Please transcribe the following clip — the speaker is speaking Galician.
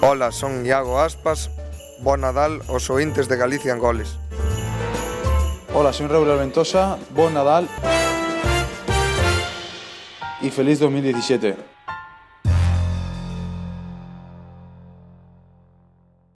Ola, son Iago Aspas, Bo Nadal aos ointes de Galicia en goles. Ola, son Raúl Ventosa, Bo Nadal e feliz 2017.